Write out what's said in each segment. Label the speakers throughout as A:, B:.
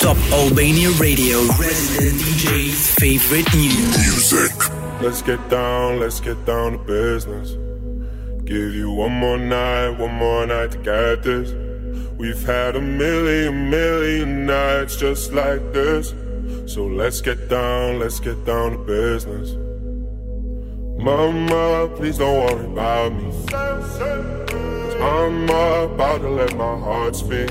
A: Top Albania Radio, resident DJ's favorite music.
B: Let's get down, let's get down to business. Give you one more night, one more night to get this. We've had a million, million nights just like this. So let's get down, let's get down to business. Mama, please don't worry about me. i I'm about to let my heart speak.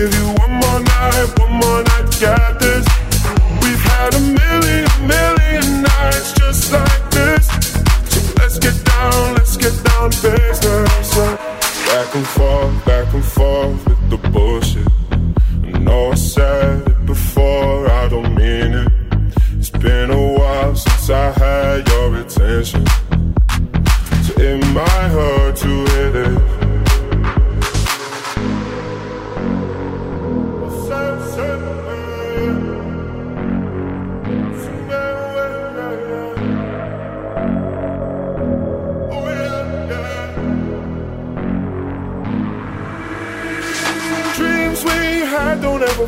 B: Give you one more night, one more night this. We've had a million, million nights just like this. So let's get down, let's get down to business. Back and forth, back and forth with the bullshit. I know I said it before, I don't mean it. It's been a while since I had your attention. So it might hurt to hear this.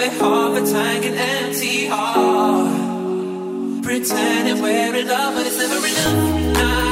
C: We're half a tank and empty heart. Pretending we're in love, but it's never enough. Not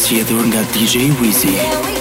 A: është përzgjedhur nga DJ Wizzy.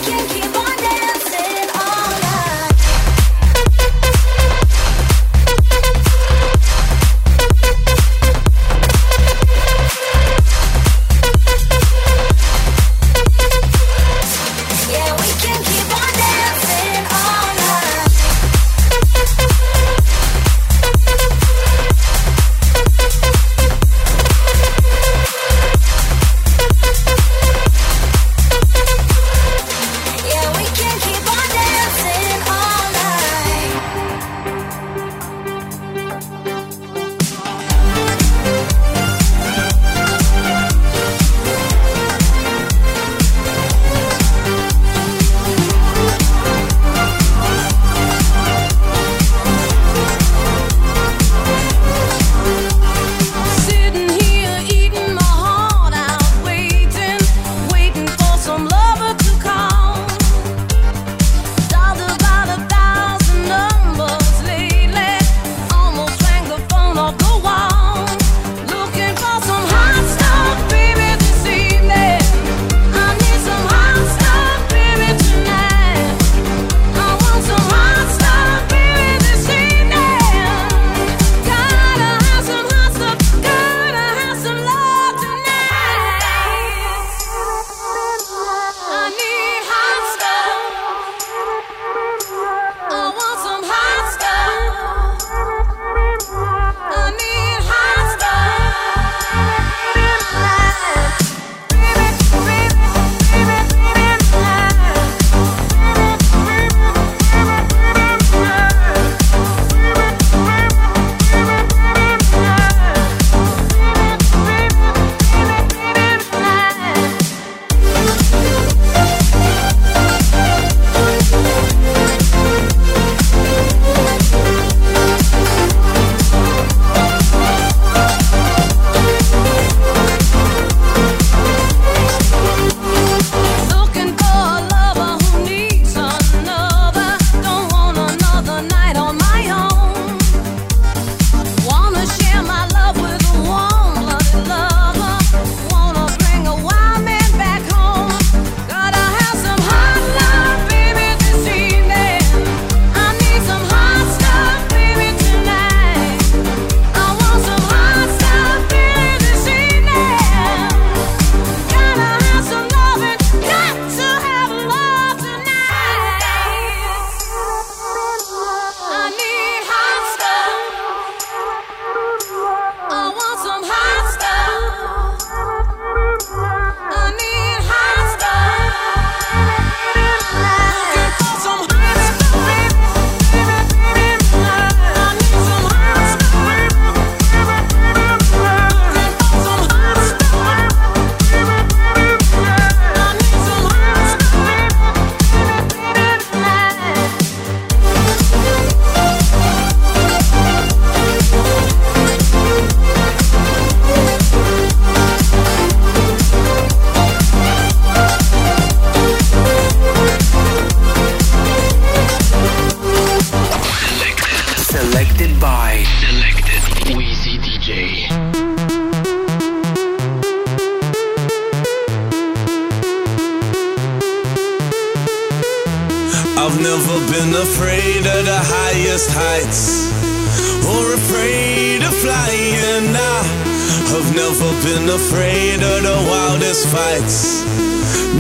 D: I've never been afraid of the wildest fights,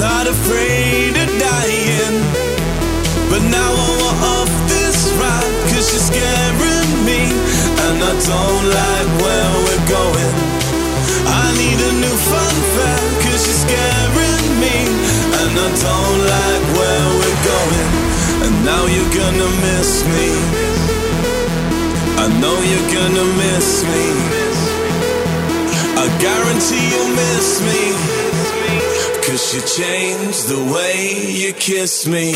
D: not afraid of dying. But now I want off this ride, cause you're scaring me, and I don't like where we're going. I need a new fun fact, cause you're scaring me, and I don't like where we're going. And now you're gonna miss me. I know you're gonna miss me. I guarantee you'll miss me. Cause you changed the way you kiss me.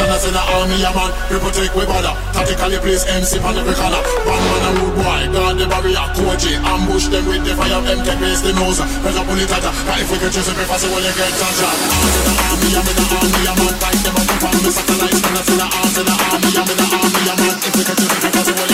E: Scanners in the army, a man. We protect we bother. Tactically place MC on every corner. One man a rude boy, guard the barrier, Koji. Ambush them with the fire, them take the nose. Pressure pull it tighter. If we can choose it, preface it, well you get touched. In the army, I'm in the army, a man. Sight them and scanners in the in the army, I'm in the army, a man. If we can choose it, preface it, well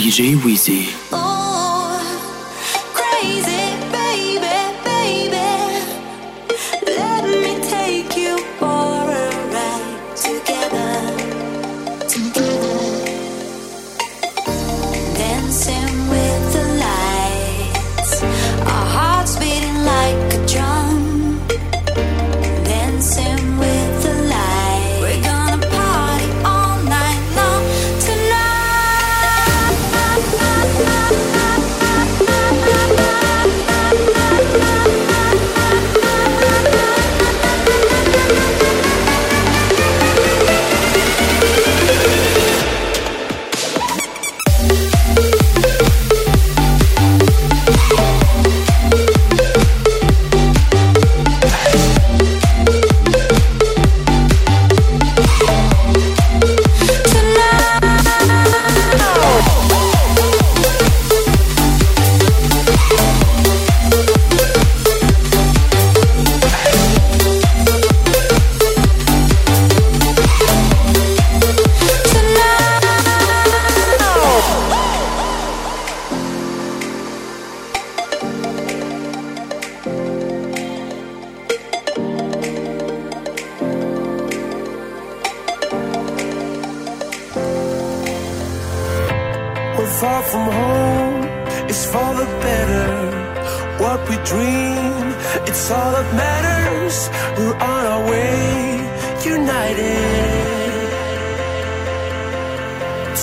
A: DJ
F: Wheezy.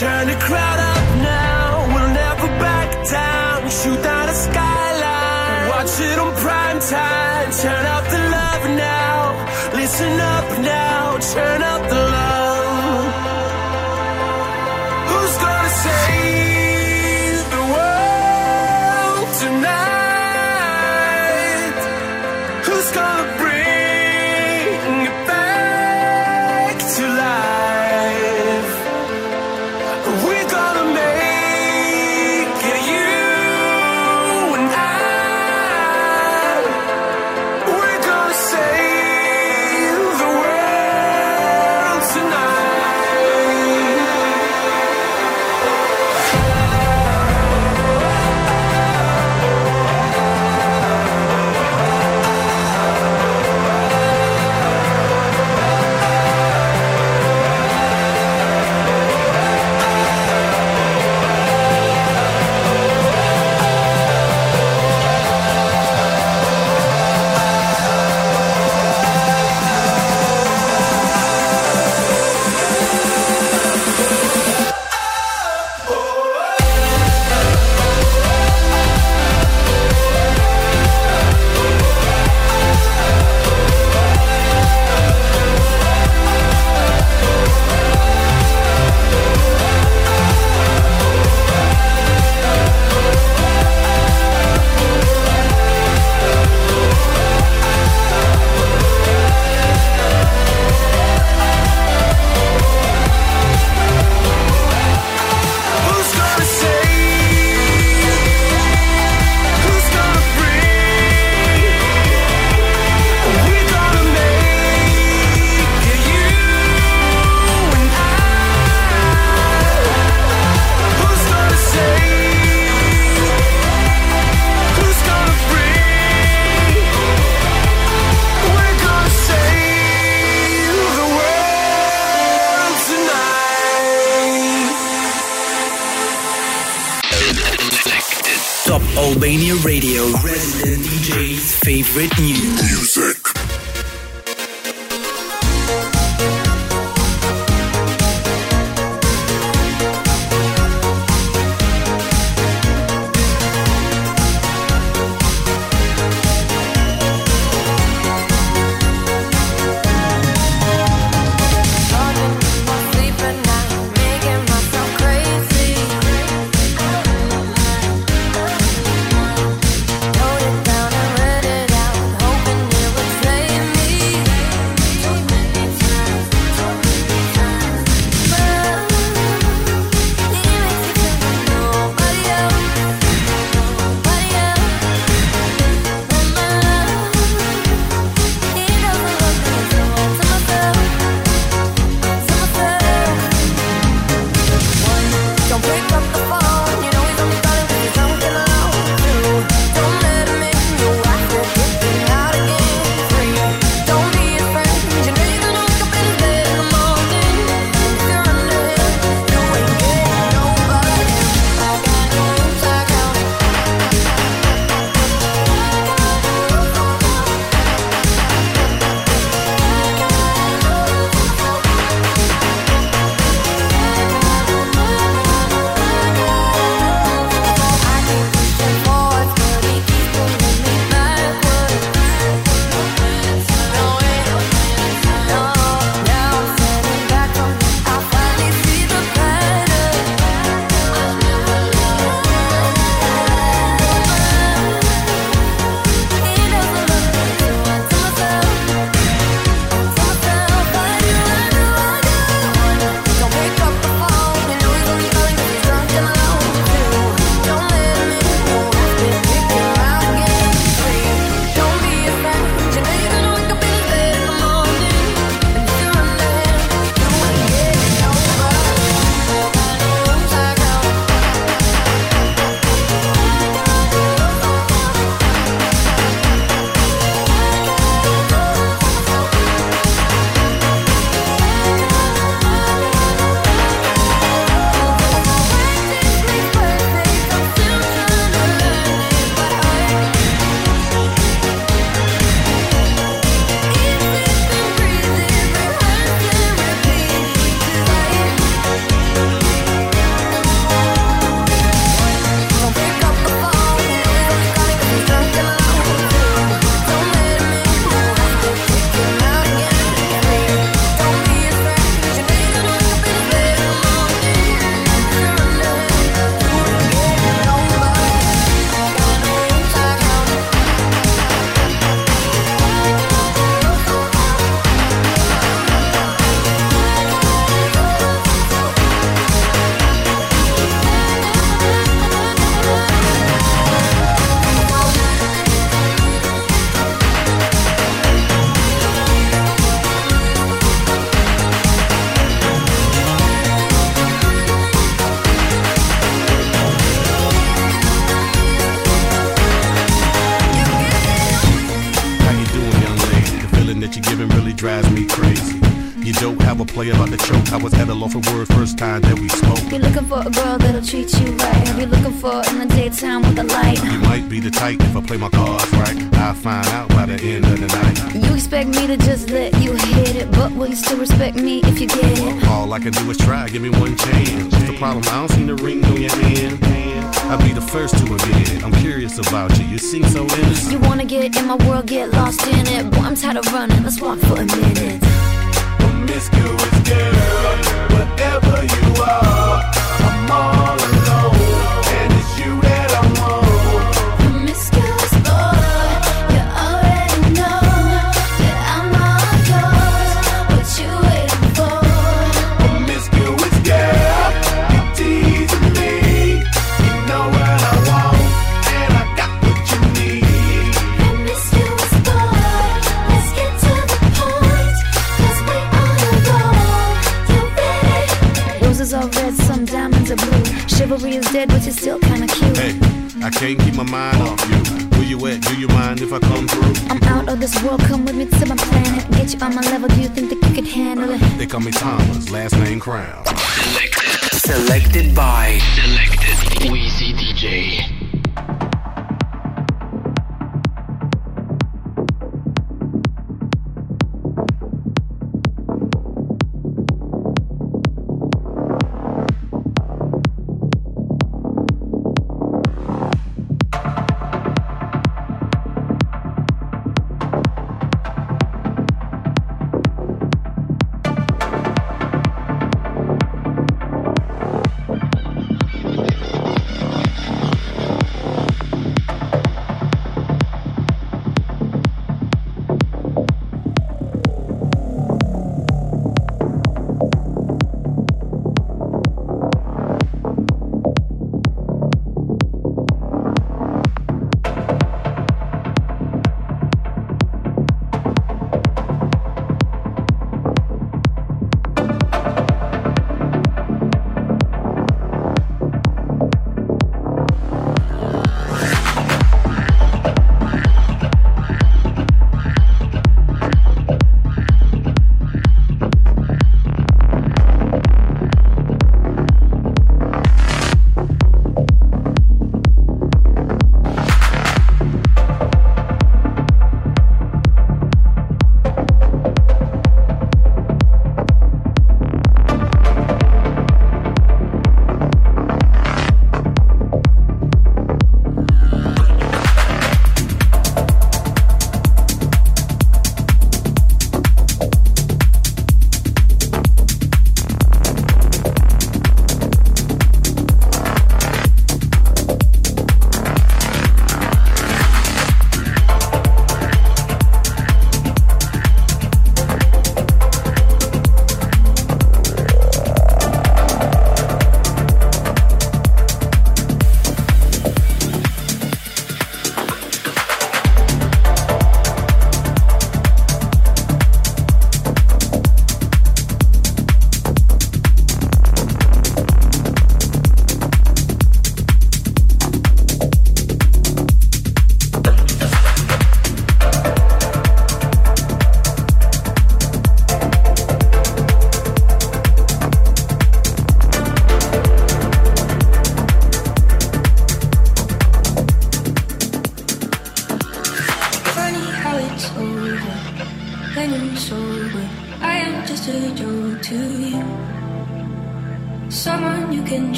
F: Turn the crowd up now, we'll never back down. Shoot down a skyline, watch it on prime time. Turn up the love now, listen up now, turn up the
G: a play about the choke. I was at a loss of words first time that we spoke.
H: You're looking for a girl that'll treat you right. Have you looking for in the daytime with the light?
G: You might be the type if I play my cards right. I'll find out by the end of the night.
H: You expect me to just let you hit it, but will you still respect me if you get it?
G: All I can do is try, give me one chance. What's the problem? I don't see the ring on your hand. I'll be the first to admit it. I'm curious about you. You seem so innocent.
H: You wanna get in my world, get lost in it. Boy, I'm tired of running. Let's walk for a minute.
I: Promiscuous girl, whatever you are, I'm all alone,
H: blue. Chivalry is dead, but you're still kinda cute.
G: Hey, I can't keep my mind off you. Where you at? Do you mind if I come through?
H: I'm out of this world, come with me to my planet. Get you on my level, do you think that you could handle it?
G: They call me Thomas, last name Crown.
J: Selected by Selected Wheezy DJ.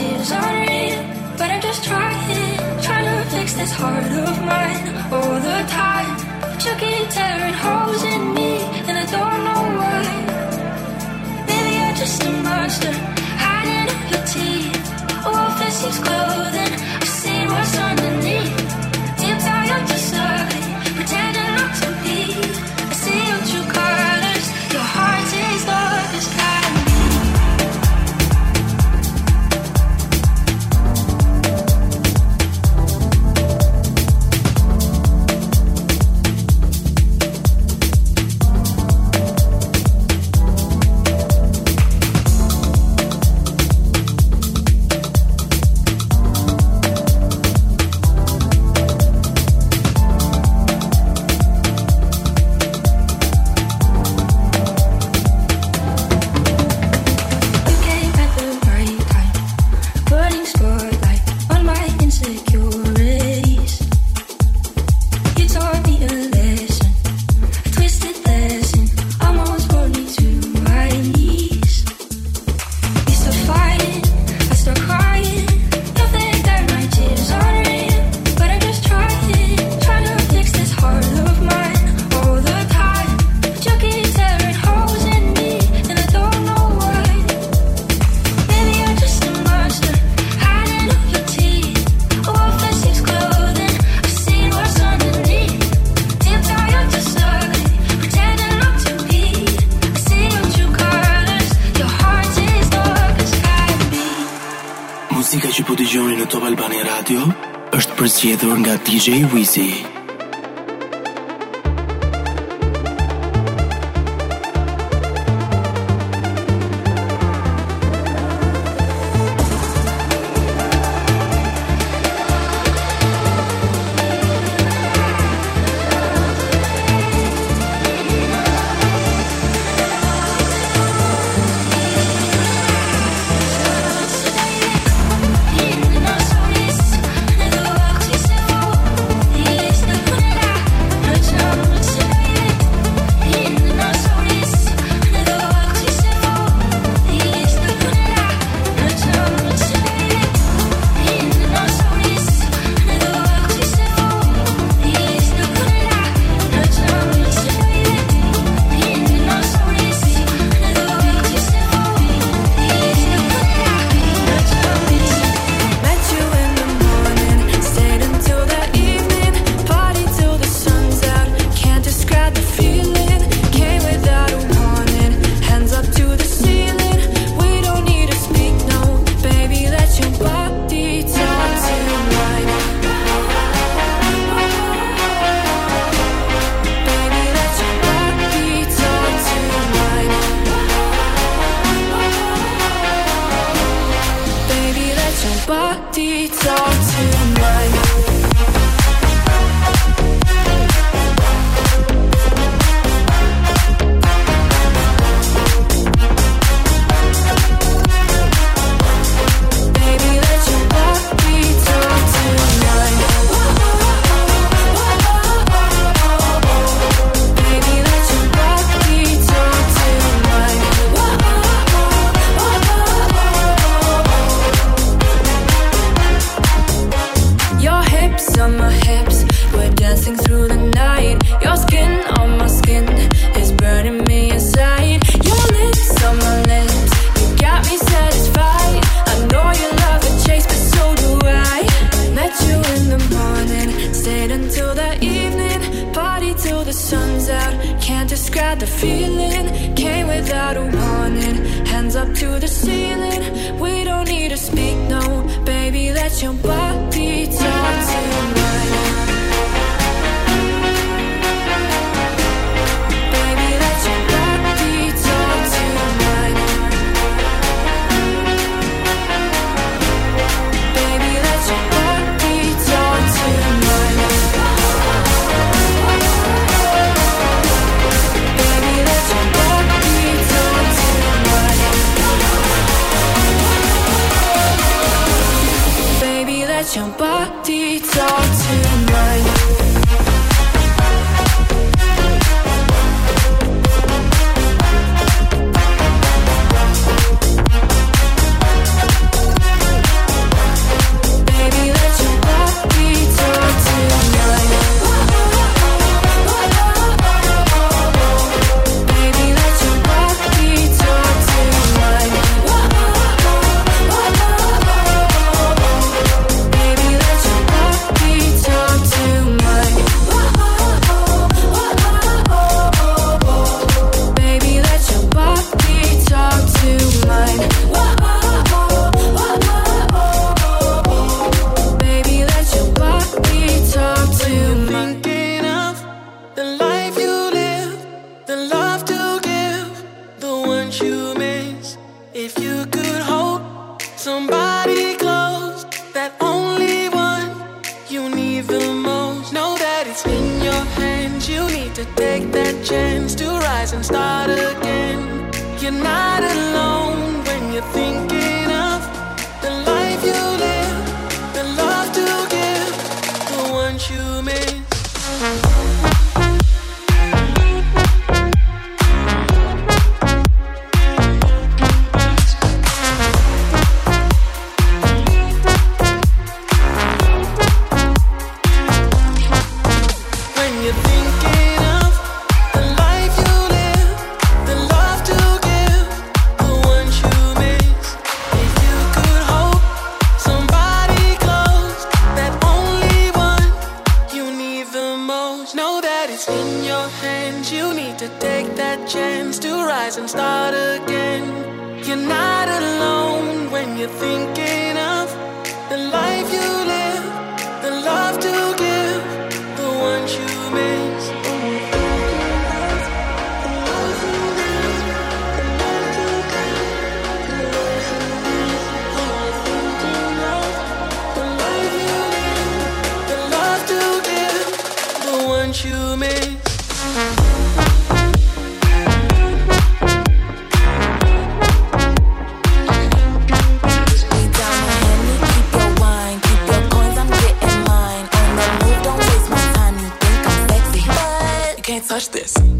K: Tears are but I'm just trying, trying to fix this heart of mine all the time. You keep tearing holes in me, and I don't know why. Maybe you're just a monster hiding in your teeth. Wolf in sheep's clothing.
A: Radio është përzgjedhur nga DJ
L: afraid to
H: take that chance to rise and start again.
M: You're not alone when you're thinking. touch
H: this.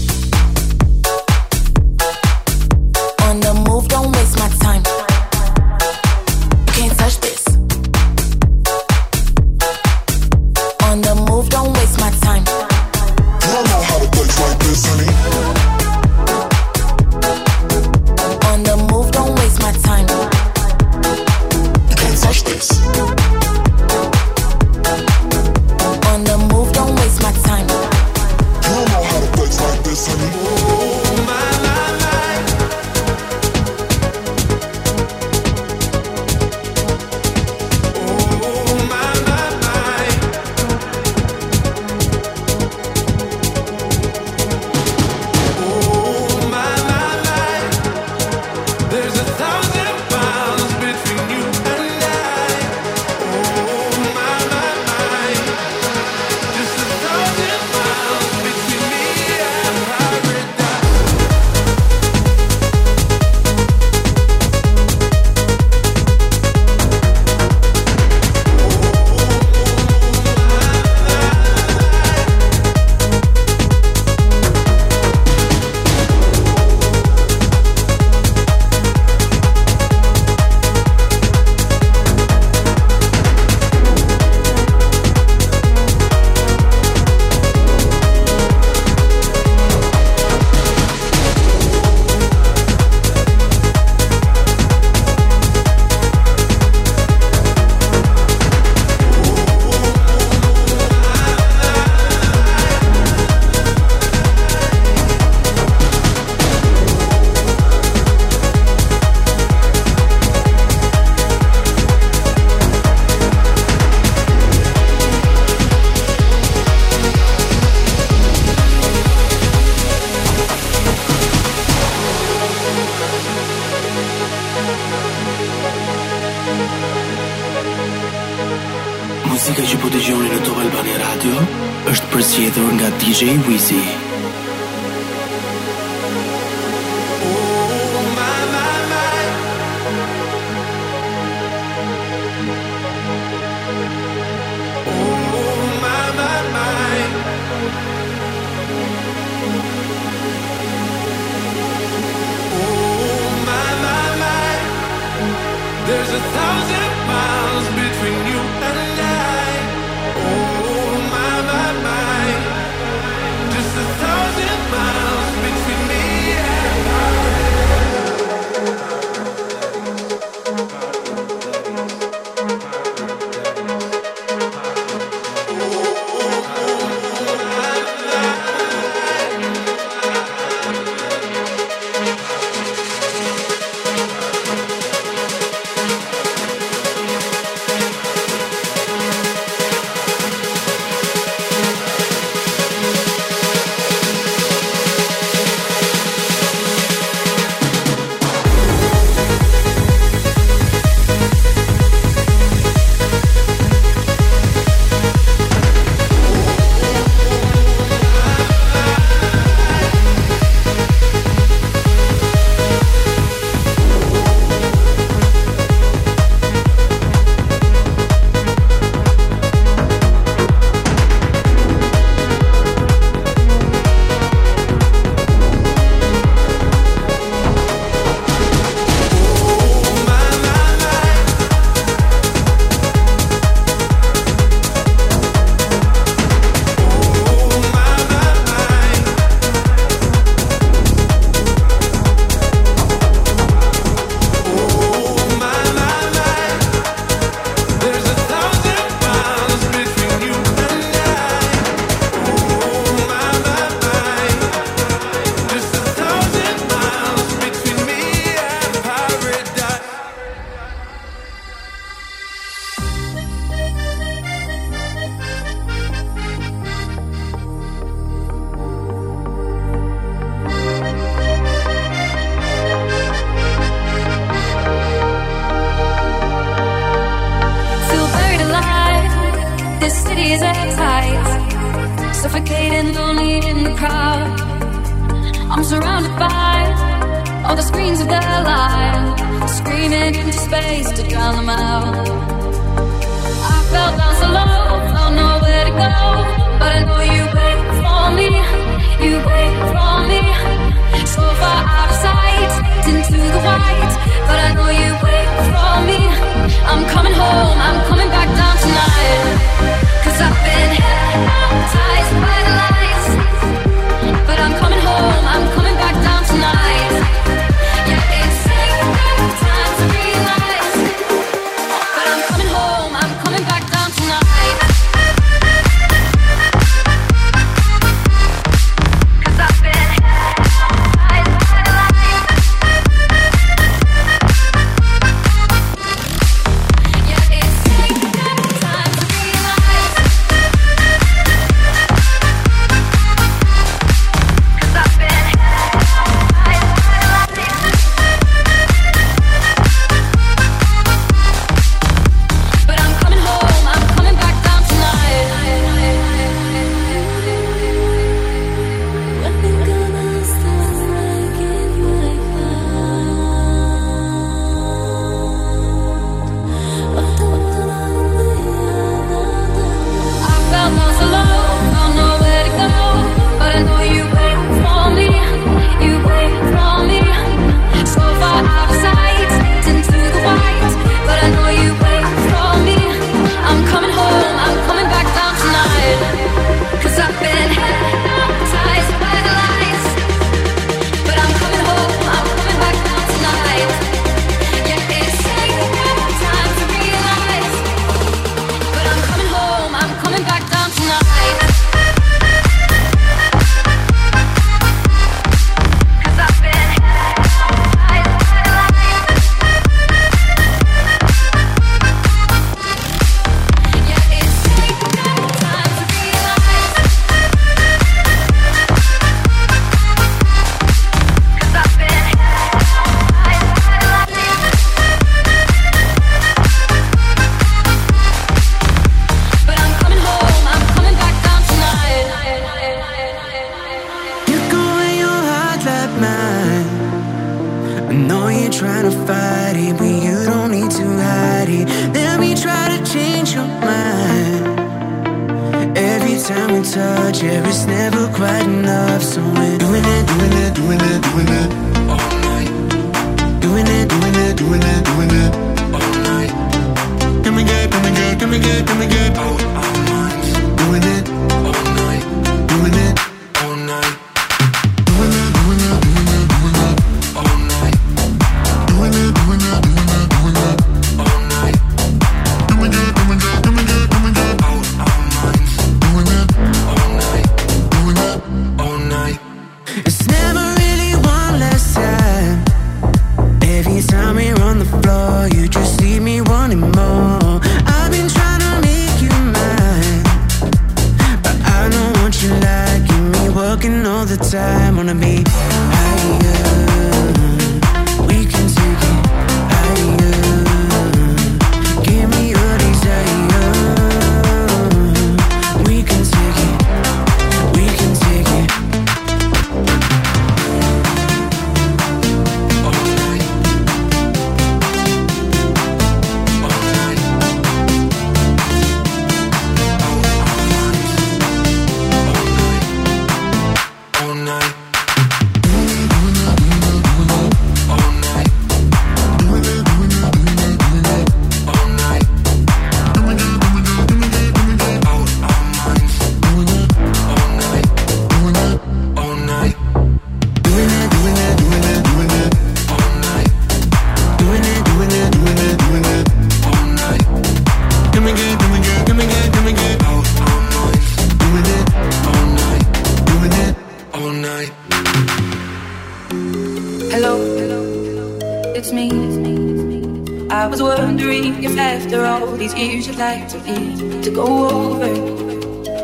H: years you'd like to be to go over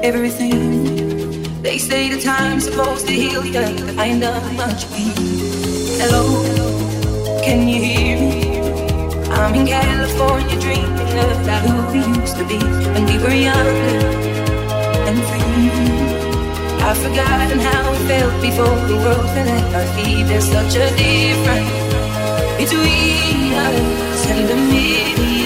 H: everything. They say the time's supposed to heal you, but I ain't done much. Hello, can you hear me?
N: I'm in California dreaming about who we used to be when we were younger and free. I've forgotten how it felt before the world fell at our feet. There's such a difference between us and the million.